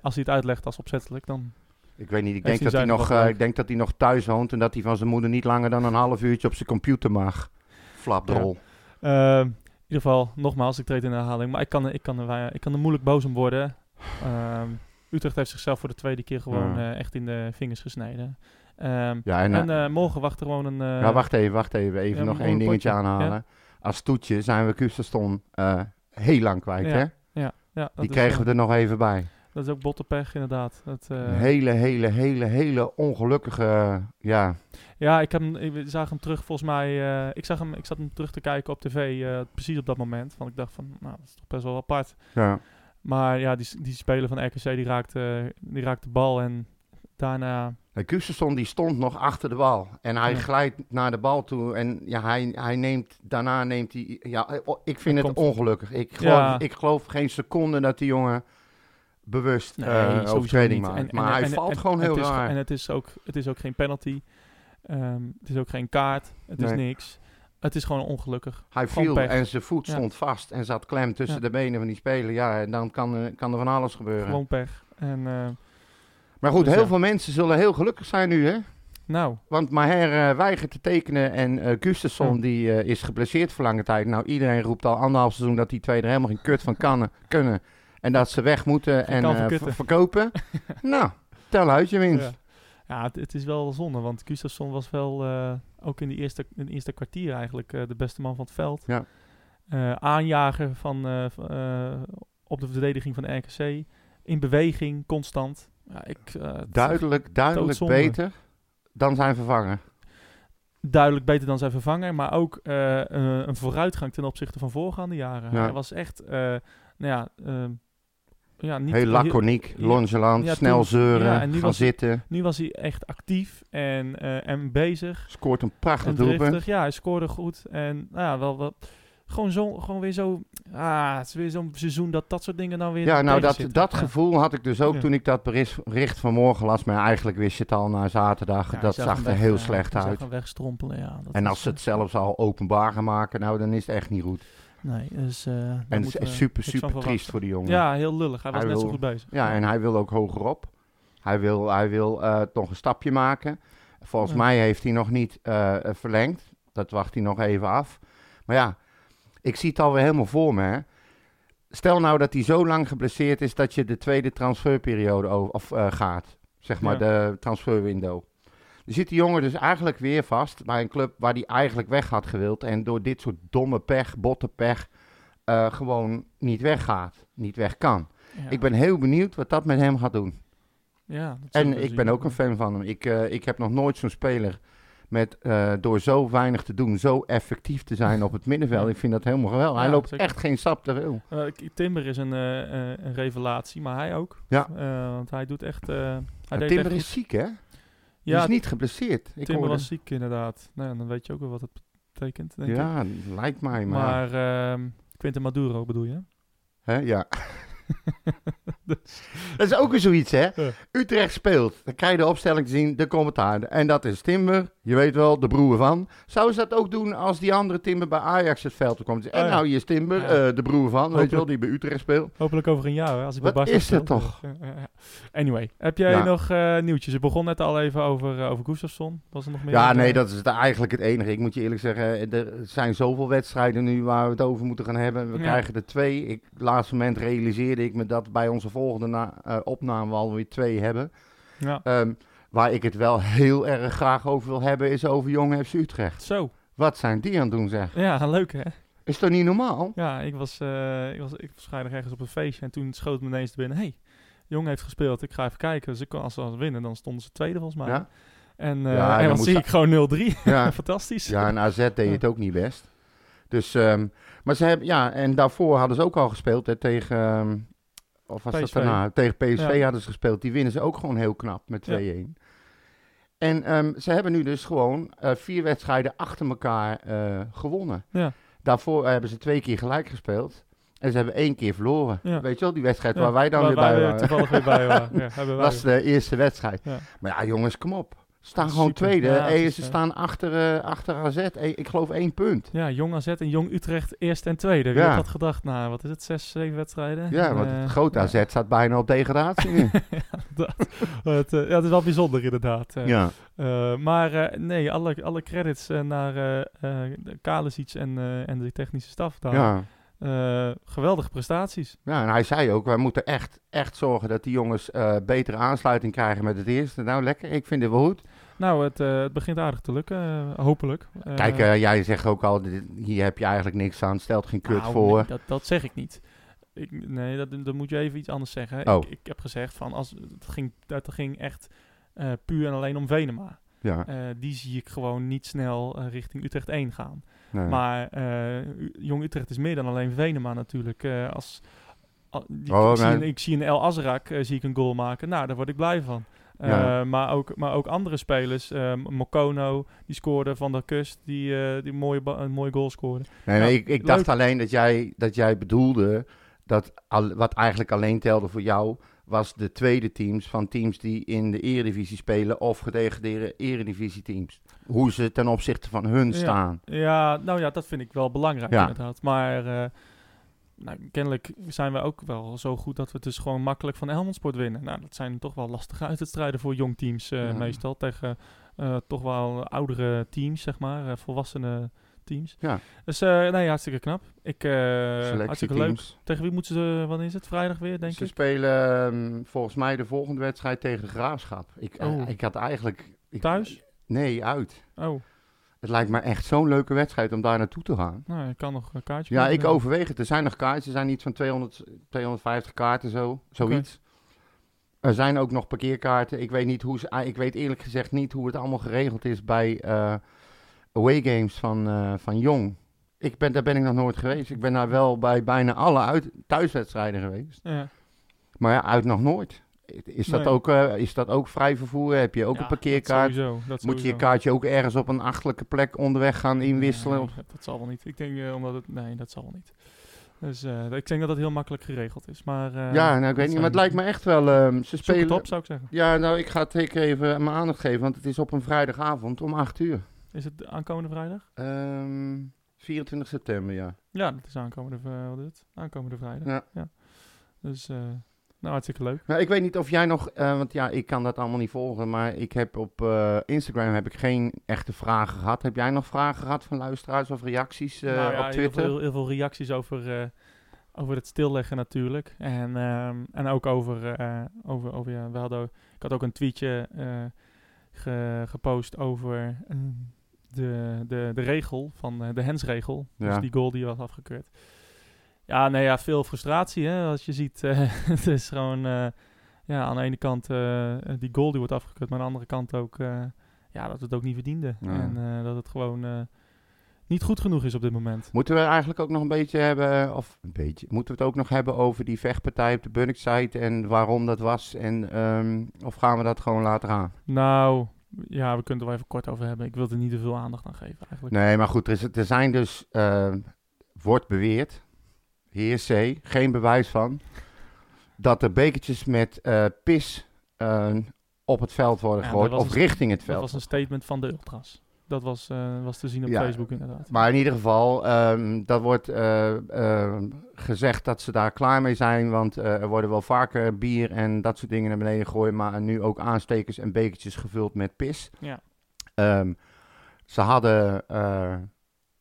als hij het uitlegt als opzettelijk, dan... Ik weet niet, ik denk, dat hij, nog, eh, ik denk dat hij nog thuis woont en dat hij van zijn moeder niet langer dan een half uurtje op zijn computer mag. Flapdrol. Eh, in ieder geval, nogmaals, ik treed in herhaling, maar ik kan, er- ik kan, er, ik kan er moeilijk boos om worden. Ehm, Utrecht heeft zichzelf voor de tweede keer gewoon Ja. eh, echt in de vingers gesneden. Ehm, Ja, en, en eh, eh, morgen wacht er gewoon een... ja, wacht even, wacht even. Even nog één dingetje potje. aanhalen. Als toetje zijn we Kustaston eh heel lang kwijt, Ja, hè? Ja, ja, Die kregen we er nog even bij. Dat is ook bottenpech, inderdaad. Dat, Een hele, hele, hele, hele ongelukkige, ja. Ja, ik, heb hem, ik zag hem terug volgens mij. ik, zag hem, ik zat hem terug te kijken op tv precies op dat moment. Want ik dacht van, nou, dat is toch best wel apart. ja. Maar ja, die, die speler van RKC die raakte, die raakte de bal en daarna... En Kustaston die stond nog achter de bal. En hij Ja. glijdt naar de bal toe. En ja, hij, hij neemt, daarna neemt hij, ja, eh, ik vind het ongelukkig. Ik geloof, Ja. ik geloof geen seconde dat die jongen bewust Nee, eh overtreding maakt. En- maar en- hij en- valt gewoon heel is, raar. En het is, ook, het is ook geen penalty. Ehm, het is ook geen kaart. Het is niks. Het is gewoon ongelukkig. Hij Gewoon viel pech. en zijn voet Ja. stond vast en zat klem tussen Ja. de benen van die speler. Ja, en dan kan, er- kan er van alles gebeuren. Gewoon pech. En eh, maar goed, Dus heel ja. veel mensen zullen heel gelukkig zijn nu, hè? nou, Want Maher eh, weigert te tekenen en eh Gustafsson Ja. die eh, is geblesseerd voor lange tijd. Nou, iedereen roept al anderhalf seizoen dat die twee er helemaal geen kut van kan, kunnen. En dat ze weg moeten Geen en eh, verkopen. nou, tel uit je winst. Ja, ja het, het is wel zonde, want Gustafsson was wel eh, ook in de eerste, in de eerste kwartier eigenlijk eh, de beste man van het veld. Ja. Eh, aanjager van, eh, eh, op de verdediging van de RKC. In beweging, constant. Ja, ik, eh, het Duidelijk, duidelijk beter dan zijn vervanger. duidelijk beter dan zijn vervanger, maar ook eh, een, een vooruitgang ten opzichte van voorgaande jaren. Ja. Hij was echt, eh, nou ja, ehm, ja niet Heel laconiek, nonchalant, ja, snel toen- zeuren, ja, en nu gaan was- zitten. Nu was hij echt actief en, eh, en bezig. Scoort een prachtig doelpunt. Ja, hij scoorde goed. En nou ja, wel, wel gewoon, zo, gewoon weer zo... Ah, het is weer zo'n seizoen dat dat soort dingen dan weer Ja, nou dat, dat gevoel had ik dus ook toen ik dat bericht vanmorgen las. Maar eigenlijk wist je het al na zaterdag. Dat zag er weg, heel slecht zag uit. hem wegstrompelen, ja. Dat En is, als ze het eh, zelfs al openbaar gaan maken, nou dan is het echt niet goed. Nee, dus... eh, En het is super, super triest verwachten. voor die jongen. Ja, heel lullig. Hij was Hij net zo goed bezig. Ja, en hij wil ook hogerop. Hij wil, hij wil eh, nog een stapje maken. Volgens Ja. mij heeft hij nog niet eh, verlengd. Dat wacht hij nog even af. Maar ja, ik zie het alweer helemaal voor me. Hè. Stel nou dat hij zo lang geblesseerd is dat je de tweede transferperiode of, eh, gaat. Zeg maar, de transferwindow. Zit die jongen dus eigenlijk weer vast bij een club waar hij eigenlijk weg had gewild. En door dit soort domme pech, botte pech, eh, gewoon niet weggaat. Niet weg kan. Ja. Ik ben heel benieuwd wat dat met hem gaat doen. Ja, dat En ik ben ook een fan van hem. Ik, eh, ik heb nog nooit zo'n speler met eh, door zo weinig te doen, zo effectief te zijn op het middenveld. Ik vind dat helemaal geweldig. Hij loopt zeker. echt geen stap te veel. Timber is een, een revelatie, maar hij ook. Ja. Want hij doet echt... hij deed Timber echt is ziek, hè? Ja, is niet geblesseerd. Ik Timber was ziek inderdaad. Nou, ja, dan weet je ook wel wat het betekent, denk ik. Ja, lijkt mij. Maar, Maar ehm Quinten Maduro bedoel je? Hè? Ja. dat is ook weer zoiets, hè? Utrecht speelt. Dan krijg je de opstelling te zien, de commentaar. En dat is Timber, je weet wel, de broer van. Zou ze dat ook doen als die andere Timber bij Ajax het veld komt? En Oh ja. nou, hier is Timber, eh, de broer van, weet je wel, die bij Utrecht speelt. Hopelijk over een jaar, hè, als hij bij Wat Barca is het speelt. toch? Anyway, heb jij Ja. nog eh, nieuwtjes? Je begon net al even over, uh, over Gustafsson. Was er nog meer? Ja, nee, dat is het eigenlijk het enige. Ik moet je eerlijk zeggen, er zijn zoveel wedstrijden nu waar we het over moeten gaan hebben. We Ja. krijgen er twee. Ik, laatste moment realiseerde ik me dat bij onze volgende na, eh, opname we alweer twee hebben. Ja. Ehm, waar ik het wel heel erg graag over wil hebben, is over Jong FC Utrecht. Zo, Wat zijn die aan het doen, zeg? ja, leuk hè? Is toch niet normaal? Ja, ik was, eh, ik was, ik was vrijdag ergens op een feestje en toen schoot me ineens te binnen. hey, Jong heeft gespeeld, ik ga even kijken. Dus ik, als ze ze winnen, dan stonden ze tweede volgens mij. Ja. En, eh Ja, en en dan zie ze- ik gewoon 0-3. Ja, Fantastisch. ja en AZ deed het ook niet best. Dus, ehm, maar ze hebben, ja, en daarvoor hadden ze ook al gespeeld hè, tegen, ehm, of was dat PSV. daarna? Tegen PSV Ja. hadden ze gespeeld. Die winnen ze ook gewoon heel knap met 2-1. En ehm, ze hebben nu dus gewoon eh, vier wedstrijden achter elkaar eh, gewonnen. Ja. Daarvoor hebben ze twee keer gelijk gespeeld. En ze hebben één keer verloren. Ja. Weet je wel, die wedstrijd waar wij dan waar weer wij bij weer waren. toevallig weer bij waren. Ja, hebben wij Dat was de eerste wedstrijd. Maar ja, jongens, kom op. Staan gewoon super. tweede. Ja, Eh, ze eh, staan achter, eh, achter AZ. Ik geloof één punt. Ja, Jong AZ en Jong Utrecht eerste en tweede. Wie Ja. had dat gedacht? Nou, wat is het? Zes, zeven wedstrijden? Ja, En, want het grote. AZ staat bijna op degradatie ja, het, ja, het is wel bijzonder inderdaad. ja. Maar nee, alle, alle credits naar Kalisic en, en de technische staf daar. Ja. Geweldige prestaties. ja, en hij zei ook, wij moeten echt, echt zorgen dat die jongens betere aansluiting krijgen met het eerste. Nou, lekker. Ik vind het wel goed. Nou, het, eh, het begint aardig te lukken, eh, hopelijk. Eh, Kijk, jij zegt ook al, hier heb je eigenlijk niks aan. Stelt geen kut nou, voor. nee, dat, dat zeg ik niet. Ik, nee, dat, dan moet je even iets anders zeggen. Oh. Ik, ik heb gezegd van, als, het, ging, het ging echt puur en alleen om Venema. Ja, die zie ik gewoon niet snel richting Utrecht 1 gaan. nee. Maar Jong Utrecht is meer dan alleen Venema natuurlijk. Als, al- die- Oh, ik, zie een, ik zie een El Azrak zie ik een goal maken. Nou, daar word ik blij van. Eh, Ja. maar, ook, maar ook andere spelers. eh, Mokono, die scoorde van de kust, die, eh, die mooie, een mooie goal scoorde. nee, nee, ja, ik, ik dacht alleen dat jij, dat jij bedoelde dat al, wat eigenlijk alleen telde voor jou was de tweede teams van teams die in de eredivisie spelen of gedegradeerde eredivisie teams. Hoe ze ten opzichte van hun Ja. staan. Ja, nou ja, dat vind ik wel belangrijk Ja. inderdaad. Maar eh, nou, kennelijk zijn we ook wel zo goed dat we het dus gewoon makkelijk van Helmond Sport winnen. Nou, dat zijn toch wel lastige uitwedstrijden voor jong teams eh, Ja. meestal. Tegen eh, toch wel oudere teams, zeg maar. eh, volwassene teams. Ja. Dus nee, hartstikke knap. Ik, hartstikke leuk. Tegen wie moeten ze, wanneer is het? Vrijdag weer, denk Ze ik? spelen ehm, volgens mij de volgende wedstrijd tegen de Graafschap. Ik, Oh. ik had eigenlijk... Ik, Thuis? Nee, uit. Oh, Het lijkt me echt zo'n leuke wedstrijd om daar naartoe te gaan. nou, ik kan nog een kaartje Ja, ik overweeg het. Er zijn nog kaarten. Er zijn iets van 200, 250 kaarten, zo, zoiets. Er zijn ook nog parkeerkaarten. Ik weet, niet hoe ze, ah, ik weet eerlijk gezegd niet hoe het allemaal geregeld is bij eh, away games van, eh, van Jong. Ik ben, daar ben ik nog nooit geweest. Ik ben daar wel bij bijna alle uit, thuiswedstrijden geweest. Ja. Maar ja, uit nog nooit. Is dat, Nee. ook, eh, is dat ook vrij vervoer? Heb je ook Ja, een parkeerkaart? Dat sowieso, dat Moet je je kaartje ook ergens op een achtelijke plek onderweg gaan inwisselen? Nee, dat, zal wel niet. Ik denk eh, omdat het. Nee, dat zal wel niet. Dus eh, ik denk dat dat heel makkelijk geregeld is. Maar, ja, nou, ik weet niet, maar het lijkt me echt wel... ehm, ze spelen... het op, zou ik zeggen. Ja, nou, ik ga het zeker even mijn aandacht geven, want het is op een vrijdagavond om 8 uur. Is het de aankomende vrijdag? Ehm 24 september, ja. Ja, dat is aankomende, aankomende vrijdag. Ja. Dus, eh, nou hartstikke leuk. Nou, ik weet niet of jij nog, eh, want ja, ik kan dat allemaal niet volgen, maar ik heb op eh, Instagram heb ik geen echte vragen gehad. Heb jij nog vragen gehad van luisteraars of reacties Nou ja, op heel Twitter? veel, heel veel reacties over, over het stilleggen natuurlijk. En, ehm, en ook over, over, over ja, we hadden, ik had ook een tweetje ge- gepost over ehm, de, de, de regel van de hensregel. Ja. Dus die goal die was afgekeurd. Ja, nee, ja, veel frustratie hè, als je ziet. eh, het is gewoon, eh, ja, aan de ene kant eh, die goal die wordt afgekeurd, maar aan de andere kant ook, ja, dat het ook niet verdiende. Ja. En dat het gewoon niet goed genoeg is op dit moment. Moeten we eigenlijk ook nog een beetje hebben, of een beetje, moeten we het ook nog hebben over die vechtpartij op de Bunnik-site en waarom dat was? En, ehm, of gaan we dat gewoon laten gaan? Nou, ja, we kunnen er wel even kort over hebben. Ik wil er niet te veel aandacht aan geven eigenlijk. Nee, maar goed, er, is, er zijn dus, wordt beweerd, heer C, geen bewijs van, dat er bekertjes met eh, pis eh, op het veld worden Ja, gegooid, dat of een- richting het Dat veld. was een statement van de ultras. Dat was, eh, was te zien op Ja, Facebook inderdaad. Maar in ieder geval, ehm dat wordt eh, ehm, gezegd dat ze daar klaar mee zijn. Want er worden wel vaker bier en dat soort dingen naar beneden gegooid. Maar nu ook aanstekers en bekertjes gevuld met pis. Ja. Ehm, ze hadden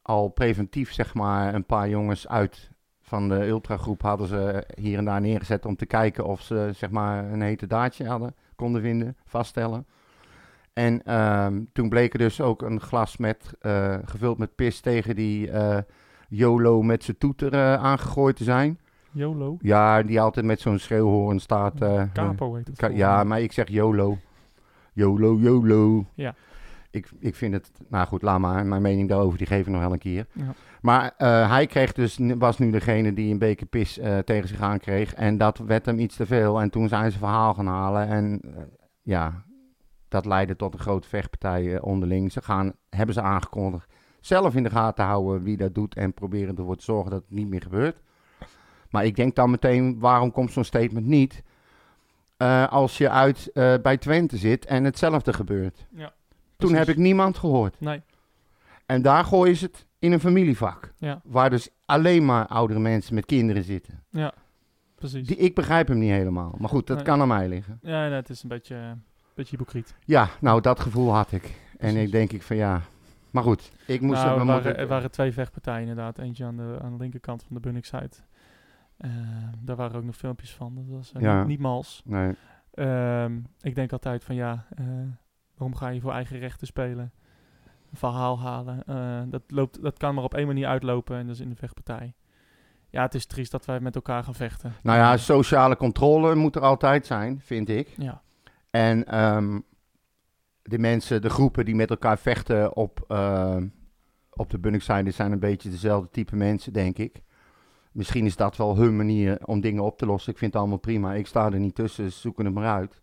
al preventief, zeg maar, een paar jongens uit van de ultragroep hadden ze hier en daar neergezet om te kijken of ze, zeg maar, een hete daadje hadden, konden vinden, vaststellen. En ehm, toen bleek er dus ook een glas met, eh, gevuld met pis tegen die eh, YOLO met zijn toeter eh, aangegooid te zijn. YOLO. Ja, die altijd met zo'n schreeuwhoorn staat. Capo heet het. Ka- ja, maar ik zeg YOLO. YOLO, YOLO. Ja. Ik, ik vind het, nou goed, laat maar. Mijn mening daarover, die geef ik nog wel een keer. Ja. Maar eh, hij kreeg dus, was nu degene die een beker pis eh, tegen zich aan kreeg. En dat werd hem iets te veel. En toen zijn ze verhaal gaan halen. En eh, ja, dat leidde tot een grote vechtpartij onderling. Ze gaan, hebben ze aangekondigd, zelf in de gaten houden wie dat doet. En proberen ervoor te zorgen dat het niet meer gebeurt. Maar ik denk dan meteen, waarom komt zo'n statement niet? als je uit bij Twente zit en hetzelfde gebeurt. Ja, Toen heb ik niemand gehoord. Nee, En daar gooien ze het in een familievak. ja, Waar dus alleen maar oudere mensen met kinderen zitten. ja. Precies. Die, ik begrijp hem niet helemaal. Maar goed, dat Nee. kan aan mij liggen. Ja, nee, het is een beetje, een beetje hypocriet. Ja, nou dat gevoel had ik. En ik denk ik van ja. Maar goed, ik moest... nou, er, moeten- waren, er waren twee vechtpartijen inderdaad. Eentje aan de, aan de linkerkant van de Bunnik-site. Eh, daar waren ook nog filmpjes van. Dat was eh, Ja. niet, niet mals. Nee. Ehm, ik denk altijd van ja, eh, waarom ga je voor eigen rechten spelen? Een verhaal halen. Eh, dat, loopt, dat kan maar op één manier uitlopen en dat is in de vechtpartij. Ja, het is triest dat wij met elkaar gaan vechten. Nou ja, Eh, sociale controle moet er altijd zijn, vind ik. ja. En ehm, de mensen, de groepen die met elkaar vechten op, uh, op de Bunningside zijn een beetje dezelfde type mensen, denk ik. Misschien is dat wel hun manier om dingen op te lossen. Ik vind het allemaal prima. Ik sta er niet tussen, dus zoeken het maar uit.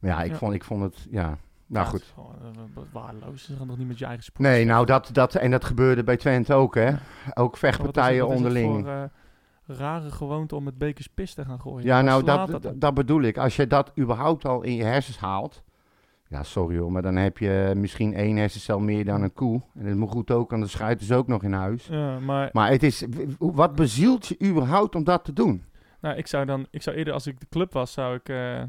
Maar ja, ik, Ja. Vond, ik vond het, ja, nou Ja, goed. is gewoon, eh, wat waardeloos. Ze gaan nog niet met je eigen sport. Nee, nou dat, dat, en dat gebeurde bij Twente ook, hè. Ook vechtpartijen Wat is het onderling. voor, eh, rare gewoonte om met bekers pis te gaan gooien? Ja, nou, dat, dat, bedoel ik. Als je dat überhaupt al in je hersens haalt. Ja, sorry hoor, maar dan heb je misschien één hersencel meer dan een koe. En dat moet goed ook, anders schuiten ze ook nog in huis. Ja, maar Maar het is, wat bezielt je überhaupt om dat te doen? nou, ik zou dan, ik zou eerder als ik de club was, zou ik eh,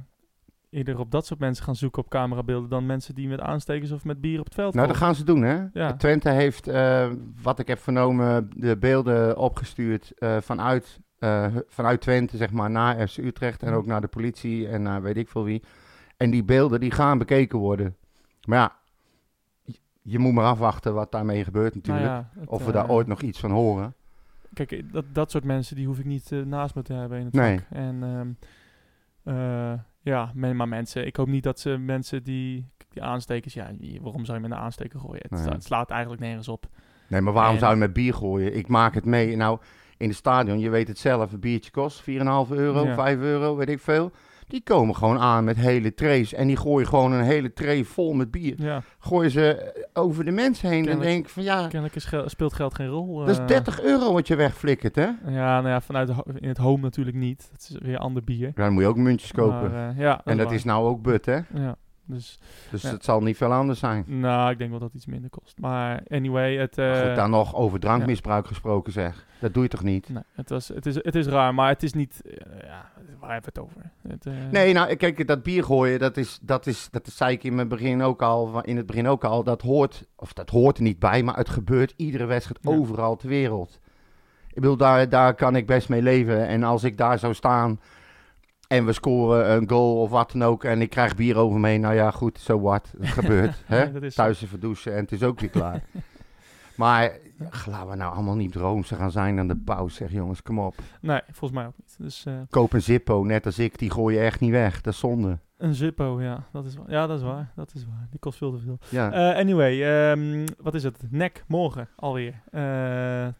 eerder op dat soort mensen gaan zoeken op camerabeelden dan mensen die met aanstekers of met bier op het veld Nou, dat gaan ze doen, hè? Ja. Twente heeft, eh, wat ik heb vernomen, de beelden opgestuurd eh, vanuit, eh, vanuit Twente, zeg maar, naar FC Utrecht. En Mhm. ook naar de politie en naar weet ik veel wie. En die beelden, die gaan bekeken worden. Maar ja, je, moet maar afwachten wat daarmee gebeurt natuurlijk. Nou ja, het, of we daar ooit nog iets van horen. Kijk, dat, dat soort mensen die hoef ik niet naast me te hebben in het Nee. vak. En ehm, eh, ja, men, maar mensen, ik hoop niet dat ze mensen die, die aanstekers, ja, waarom zou je met een aansteker gooien? Het, Nee. sta- het slaat eigenlijk nergens op. Nee, maar waarom En- zou je met bier gooien? Ik maak het mee. Nou, in het stadion, je weet het zelf, een biertje kost 4,5 euro, Ja. 5 euro, weet ik veel. Die komen gewoon aan met hele trays en die gooien gewoon een hele tray vol met bier. Ja, Gooien ze eh, over de mensen heen en denk van ja, kennelijk is gel- speelt geld geen rol. dat is eh. 30 euro wat je wegflikkert, hè? Ja, nou ja, vanuit in het home natuurlijk niet. Dat is weer ander bier. Ja, dan moet je ook muntjes kopen. Maar, eh, ja, en dat waar. is nou ook but, hè? Ja, dus Dus Ja. het zal niet veel anders zijn. nou, ik denk wel dat het iets minder kost. Maar anyway, het, eh, Goed, dan nog over drankmisbruik gesproken zeg. Dat doe je toch niet? nee, het, was, het, is, het is raar, maar het is niet... eh, ja, waar hebben we het over? Het, eh, Nee, nou, kijk, dat bier gooien, dat is, dat is, dat zei ik in, mijn begin ook al, in het begin ook al, dat hoort, of dat hoort er niet bij, maar het gebeurt iedere wedstrijd Ja. overal ter wereld. Ik bedoel, daar, daar kan ik best mee leven. En als ik daar zou staan en we scoren een goal of wat dan ook en ik krijg bier over me heen, nou ja, goed, zo wat, dat gebeurt. hè? Dat Thuis even douchen en het is ook weer klaar. maar laten we nou allemaal niet droomse gaan zijn aan de pauze, zeg jongens, kom op. Nee, volgens mij ook niet. Dus eh, Koop een Zippo, net als ik, die gooi je echt niet weg, dat is zonde. een Zippo, ja, dat is. Ja, dat is waar. Dat is waar. Die kost veel te veel. Ja, Eh, anyway, ehm, wat is het? NEC morgen alweer. Eh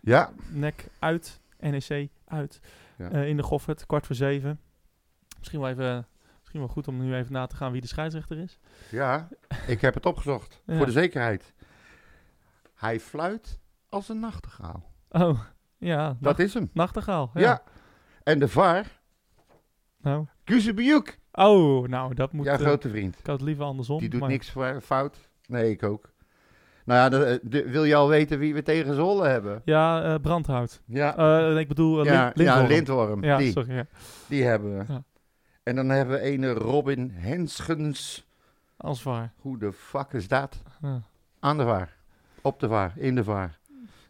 ja. NEC uit, NEC uit. Ja. In de Goffert, kwart voor zeven. Misschien wel, even, misschien wel goed om nu even na te gaan wie de scheidsrechter is. Ja, ik heb het opgezocht. Ja. Voor de zekerheid. Hij fluit als een nachtegaal. Oh, ja. Dat nacht- is hem. Nachtegaal. Ja. Ja. En de VAR, Nou. Kuzebiuk. Oh, nou, dat moet... Jouw eh, grote vriend. ik had het liever andersom. Die doet maar- niks fout. Nee, ik ook. Nou ja, de, de- wil je al weten wie we tegen Zwolle hebben? Ja, eh, brandhout. Ja, Eh, ik bedoel, eh, ja, lintworm. ja Lindworm. Ja, die, sorry. Ja. die hebben we. En dan hebben we een Robin Henschens. Als waar. Hoe de fuck is dat? Ja. Aan de VAR. Op de VAR. In de VAR.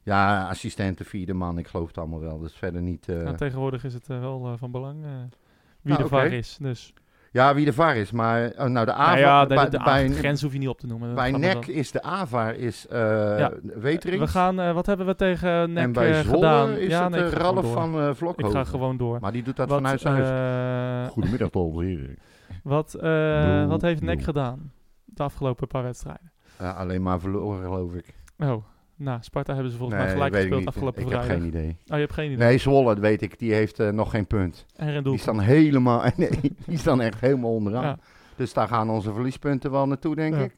Ja, assistenten, vierde man. Ik geloof het allemaal wel. Dus verder niet... eh, Nou, tegenwoordig is het eh, wel eh, van belang wie Nou, de. VAR is. Dus. Ja, wie de VAR is. Maar oh, nou, de Nou AVAR... ja, de, bij, de, de bij, grens hoef je niet op te noemen. Bij NEC is de AVAR is eh Ja. Weterings. We gaan, eh, wat hebben we tegen NEC en bij eh, Zwolle gedaan? is ja, het nee, ik ga gewoon Ralf door. van eh Ik Vlokhoven. ga gewoon door. Maar die doet dat Wat, vanuit zijn huis. eh, Goedemiddag, Paul. Hier. wat, eh, wat heeft NEC doe. gedaan? De afgelopen paar wedstrijden. Ja, alleen maar verloren, geloof ik. Oh, nou, Sparta hebben ze volgens nee, mij gelijk ik gespeeld afgelopen Ik heb vrijdag. geen idee. Oh, je hebt geen idee. Nee, Zwolle, dat weet ik. Die heeft eh, nog geen punt. En Die staan helemaal... Nee, die staan echt helemaal onderaan. Ja. Dus daar gaan onze verliespunten wel naartoe, denk Ja. ik.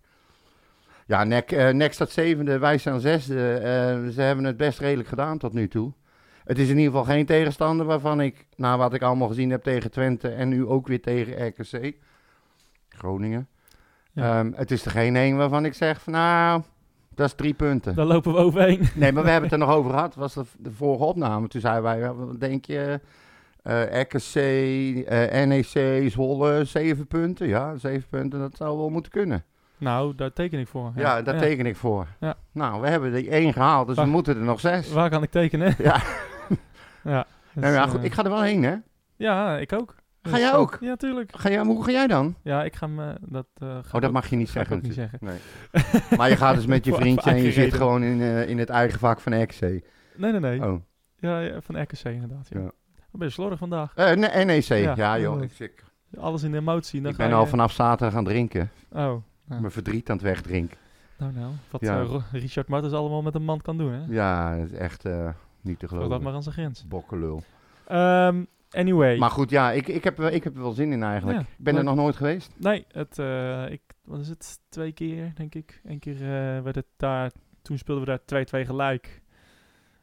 Ja, NEC, eh NEC staat zevende, wij staan zesde. Eh, ze hebben het best redelijk gedaan tot nu toe. Het is in ieder geval geen tegenstander waarvan ik, na wat ik allemaal gezien heb tegen Twente en nu ook weer tegen RKC, Groningen. Ja. Ehm, het is er geen een waarvan ik zeg van nou, dat is drie punten. Daar lopen we overheen. Nee, maar we hebben het er nog over gehad. was de, de vorige opname. Toen zeiden wij, ja, wat denk je, eh RKC, eh, NEC, Zwolle, zeven punten. Ja, zeven punten, dat zou wel moeten kunnen. Nou, daar teken ik voor. Ja, daar teken ik voor. Ja. Nou, we hebben die één gehaald, dus Waar- we moeten er nog zes. Waar kan ik tekenen? Ja. ja. dus, Nou ja, eh, goed, ik ga er wel heen, hè? ja, ik ook. Ga jij eh, ook? Ja, tuurlijk. Ga jij, hoe ga jij dan? Ja, ik ga me... Dat, eh, ga Oh, dat ook- mag je niet zeggen. niet zeggen. Nee. Maar je gaat dus met je vriendje en je zit gewoon in, eh, in het eigen vak van RKC. Nee, nee, nee. Oh. Ja, ja, van RKC inderdaad. Ja. Ja. Wat ben je slordig vandaag? Eh, nee, NEC, ja, Ja, joh. Ik, ik, Alles in emotie. Dan ik ga ben je- al vanaf zaterdag aan het drinken. Oh, nou, Mijn verdriet aan het wegdrinken. nou, nou. Wat Ja. eh, Richard Martens allemaal met een man kan doen, hè? Ja, dat is echt eh, niet te Zeg dat geloven. maar aan zijn grens. Bokkelul. Ehm, anyway. Maar goed, ja, ik, ik, heb, er- ik heb er wel zin in eigenlijk. Ja, ik ben er nog nooit geweest. Nee, het, eh, ik, wat is het? Twee keer, denk ik. Eén keer eh, werd het daar, toen speelden we daar 2-2 gelijk.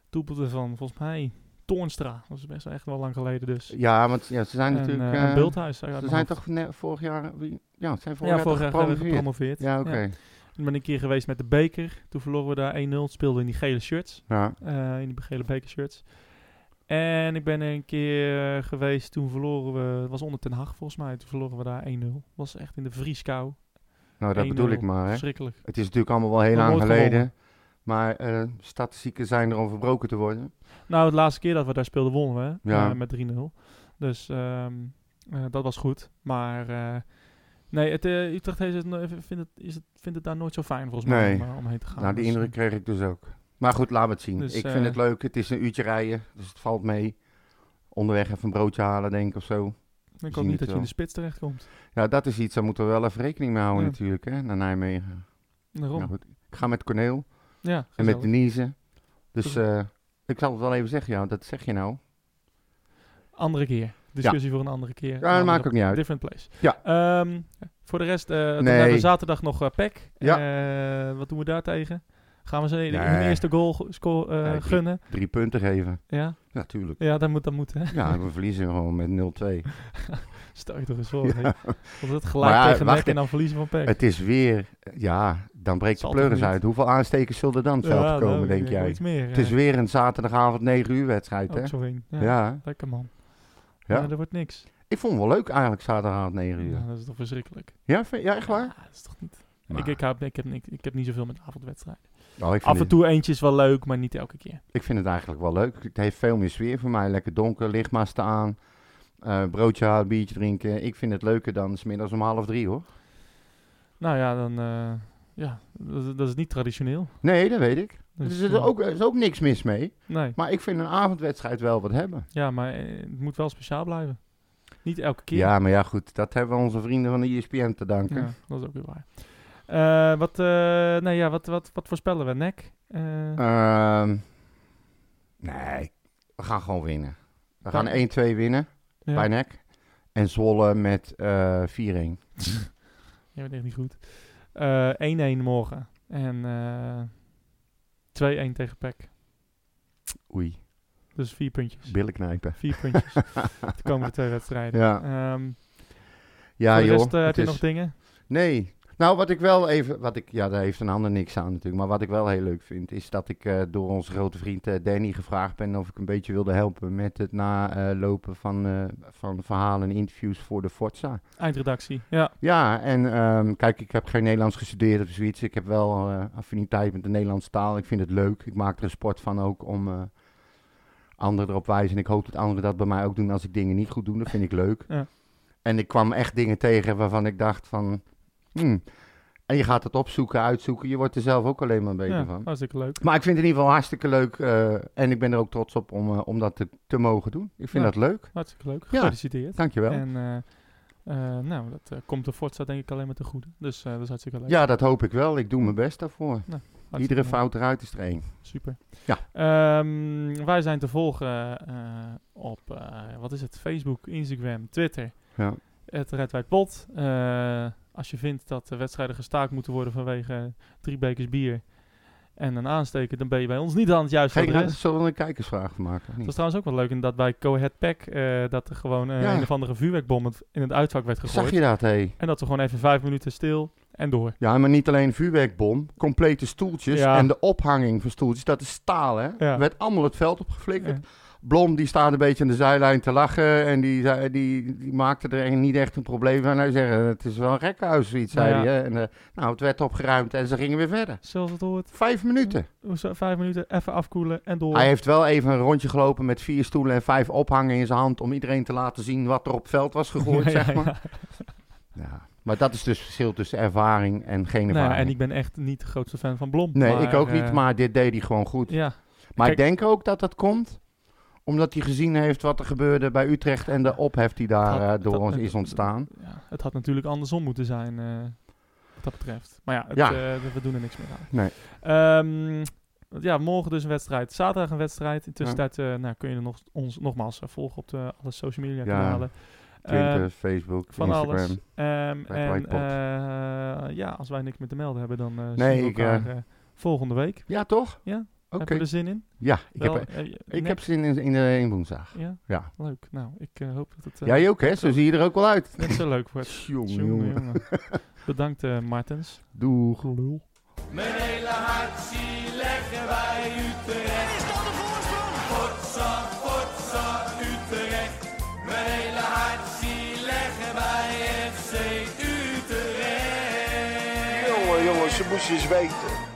Doelpunten van, volgens mij, Toornstra. Dat is best wel echt wel lang geleden dus. Ja, want ja, ze zijn en, natuurlijk... eh, en eh, Bulthuis. uit ze zijn toch vorig jaar... wie- Ja, ze zijn vorig Ja, jaar vorig gepromoveerd? gepromoveerd. Ja, oké. Ik ben een keer geweest met de beker. Toen verloren we daar 1-0. Speelden in die gele shirts. Ja. eh, in die gele bekershirts. En ik ben er een keer eh, geweest. Toen verloren we... Het was onder Ten Hag volgens mij. Toen verloren we daar 1-0. Was echt in de vrieskou. Nou, dat 1-0. bedoel ik maar, hè. Verschrikkelijk. Het is natuurlijk allemaal wel heel lang geleden. gewonnen. Maar eh, statistieken zijn er om verbroken te worden. Nou, de laatste keer dat we daar speelden wonnen we. Ja. eh, met 3-0. Dus ehm, eh, dat was goed. Maar nee, het, Utrecht heeft het, no- vindt, het, is het, vindt het daar nooit zo fijn volgens mij Nee. om, eh, om heen te gaan. nou, die Dus, indruk kreeg ik dus ook. Maar goed, laten we het zien. Dus, ik eh, vind het leuk. Het is een uurtje rijden, dus het valt mee. Onderweg even een broodje halen, denk ik, of zo. ik hoop niet dat je in de spits terechtkomt. Ja, dat is iets, daar moeten we wel even rekening mee houden Ja. natuurlijk, hè, naar Nijmegen. Daarom. Nou goed, ik ga met Corneel ja, en met Denise. Dus eh, ik zal het wel even zeggen, ja, dat zeg je nou. Andere keer. Discussie voor een andere keer. Een dat andere- maakt ook niet uit. Different place. Ja. Ehm, voor de rest, eh dan hebben we zaterdag nog eh PEC. Ja. Eh, wat doen we daar tegen? Gaan we ze Nee. hun eerste goal go- sco- eh, Nee, drie- gunnen? Drie punten geven. Ja? Ja, tuurlijk. Ja, dat moet, dat moet hè. Ja, we verliezen gewoon met 0-2. Stel je toch eens voor. Ja. Want het gelijk ja, tegen nek en dan verliezen van PEC. Het is weer, ja, dan breekt de pleuris uit. Hoeveel aanstekers zullen er dan Ja, komen, nou, denk jij? Meer. Het is weer een zaterdagavond 9 uur wedstrijd, hè? In. Ja, Ja. Lekker man. Ja. Ja. er wordt niks. Ik vond het wel leuk eigenlijk zaterdagavond 9 uur. Ja, dat is toch verschrikkelijk. Ja, ja echt waar? Ja, dat is toch niet... Ik, ik, hou- ik, heb, ik, ik heb niet zoveel met avondwedstrijden. Oh, Af en het, toe eentje is wel leuk, maar niet elke keer. ik vind het eigenlijk wel leuk. Het heeft veel meer sfeer voor mij. Lekker donker, lichtmasten aan. eh, broodje halen, biertje drinken. Ik vind het leuker dan 's middags om half drie hoor. Nou ja, dan... eh, ja, dat, is- dat is niet traditioneel. Nee, dat weet ik. Dus, er is eh, ook, er is ook niks mis mee. Nee. Maar ik vind een avondwedstrijd wel wat hebben. Ja, maar het moet wel speciaal blijven. Niet elke keer. Ja, maar ja goed. Dat hebben we onze vrienden van de ESPN te danken. Ja, dat is ook weer waar. Eh, wat, eh, nee, ja, wat, wat, wat voorspellen we? Nek? Eh, Ehm, nee, we gaan gewoon winnen. We gaan Ja. 1-2 winnen ja. bij NEC. En Zwolle met eh 4-1. Ja, dat is echt niet goed. Eh 1-1 morgen. En eh 2-1 tegen PEC. Oei, Dus vier puntjes. billen knijpen. Vier puntjes. de komende twee wedstrijden. Ja. Ehm, Ja, joh. rest heb je is- nog dingen? Nee. Nou, wat ik wel even... Wat ik, ja, daar heeft een ander niks aan natuurlijk. Maar wat ik wel heel leuk vind... is dat ik eh, door onze grote vriend eh, Danny gevraagd ben... of ik een beetje wilde helpen met het nalopen van, eh, van verhalen en interviews voor de Forza. Eindredactie. Ja. Ja, en ehm, kijk, ik heb geen Nederlands gestudeerd of zoiets. Ik heb wel affiniteit met de Nederlandse taal. Ik vind het leuk. Ik maak er een sport van ook om anderen erop wijzen. En ik hoop dat anderen dat bij mij ook doen als ik dingen niet goed doe. Dat vind ik leuk. Ja. En ik kwam echt dingen tegen waarvan ik dacht van... hmm. En je gaat het opzoeken, uitzoeken. Je wordt er zelf ook alleen maar beter ja, van. hartstikke leuk. Maar ik vind het in ieder geval hartstikke leuk. eh, en ik ben er ook trots op om, eh, om dat te, te mogen doen. Ik vind Ja. dat leuk. Hartstikke leuk. Ja. Gefeliciteerd. Dankjewel. En eh, nou, dat komt de Forza denk ik alleen maar te goede. Dus dat is hartstikke leuk. Ja, dat hoop ik wel. Ik doe mijn best daarvoor. Iedere fout eruit is er één. Super. Ja. Ehm, wij zijn te volgen op, wat is het, Facebook, Instagram, Twitter. Ja. Het Red White Pot. Als je vindt dat de wedstrijden gestaakt moeten worden vanwege drie bekers bier en een aansteken, dan ben je bij ons niet aan het juiste Geen, adres. zullen we een kijkersvraag maken? Dat is trouwens ook wel leuk, en dat bij Go Ahead Pack eh, dat er gewoon eh, Ja. een of andere vuurwerkbom in het uitvak werd gegooid. Zag je dat, hé? En dat we gewoon even vijf minuten stil en door. Ja, maar niet alleen een vuurwerkbom, complete stoeltjes Ja. en de ophanging van stoeltjes, dat is staal, hè? Ja. Werd allemaal het veld opgeflikkerd. Blom, die staat een beetje aan de zijlijn te lachen en die, die, die maakte er niet echt een probleem van. Hij zei, het is wel een gekkenhuis, zoiets, zei ja. hij. En, eh, nou, het werd opgeruimd en ze gingen weer verder. Zoals het hoort. Vijf minuten. Vijf minuten, even afkoelen en door. Hij heeft wel even een rondje gelopen met vier stoelen en vijf ophangen in zijn hand om iedereen te laten zien wat er op het veld was gegooid, Ja, zeg maar. ja. Ja. Maar dat is dus het verschil tussen ervaring en geen Nou, ervaring. en ik ben echt niet de grootste fan van Blom. Nee, maar, ik ook niet, eh, maar dit deed hij gewoon goed. Ja, Maar Kijk- ik denk ook dat dat komt omdat hij gezien heeft wat er gebeurde bij Utrecht en de ophef die daar had- eh, door ons is ontstaan. ja, het had natuurlijk andersom moeten zijn, eh, wat dat betreft. Maar ja, het, Ja. eh, we doen er niks meer aan. Nee. Ehm, ja, morgen dus een wedstrijd. Zaterdag een wedstrijd. In tussentijd eh, nou, kun je nog, ons nogmaals volgen op de, alle social media Ja, kanalen. Twitter, Ehm, Facebook, van Instagram. alles. Red en ja, als wij niks meer te melden hebben, dan Nee, zien we elkaar volgende week. Ja, toch? Ja, Oké. Heb je er zin in? Ja, ik, Wel, heb, eh, ik heb zin in, in, de, in woensdag. Ja? Ja. Leuk. Nou, ik eh, hoop dat het Jij ook, hè? Zo zie je er ook wel uit. net zo leuk wordt. Jongen, Jongen, jongen. Bedankt, eh, Martens. Doeg. Mijn hele hart zie leggen wij Utrecht. Is dat de voorsprong? Potsa, potsa, Utrecht. Mijn hele hart zie leggen wij FC Utrecht. Jongen, jongen, ze moesten eens weten.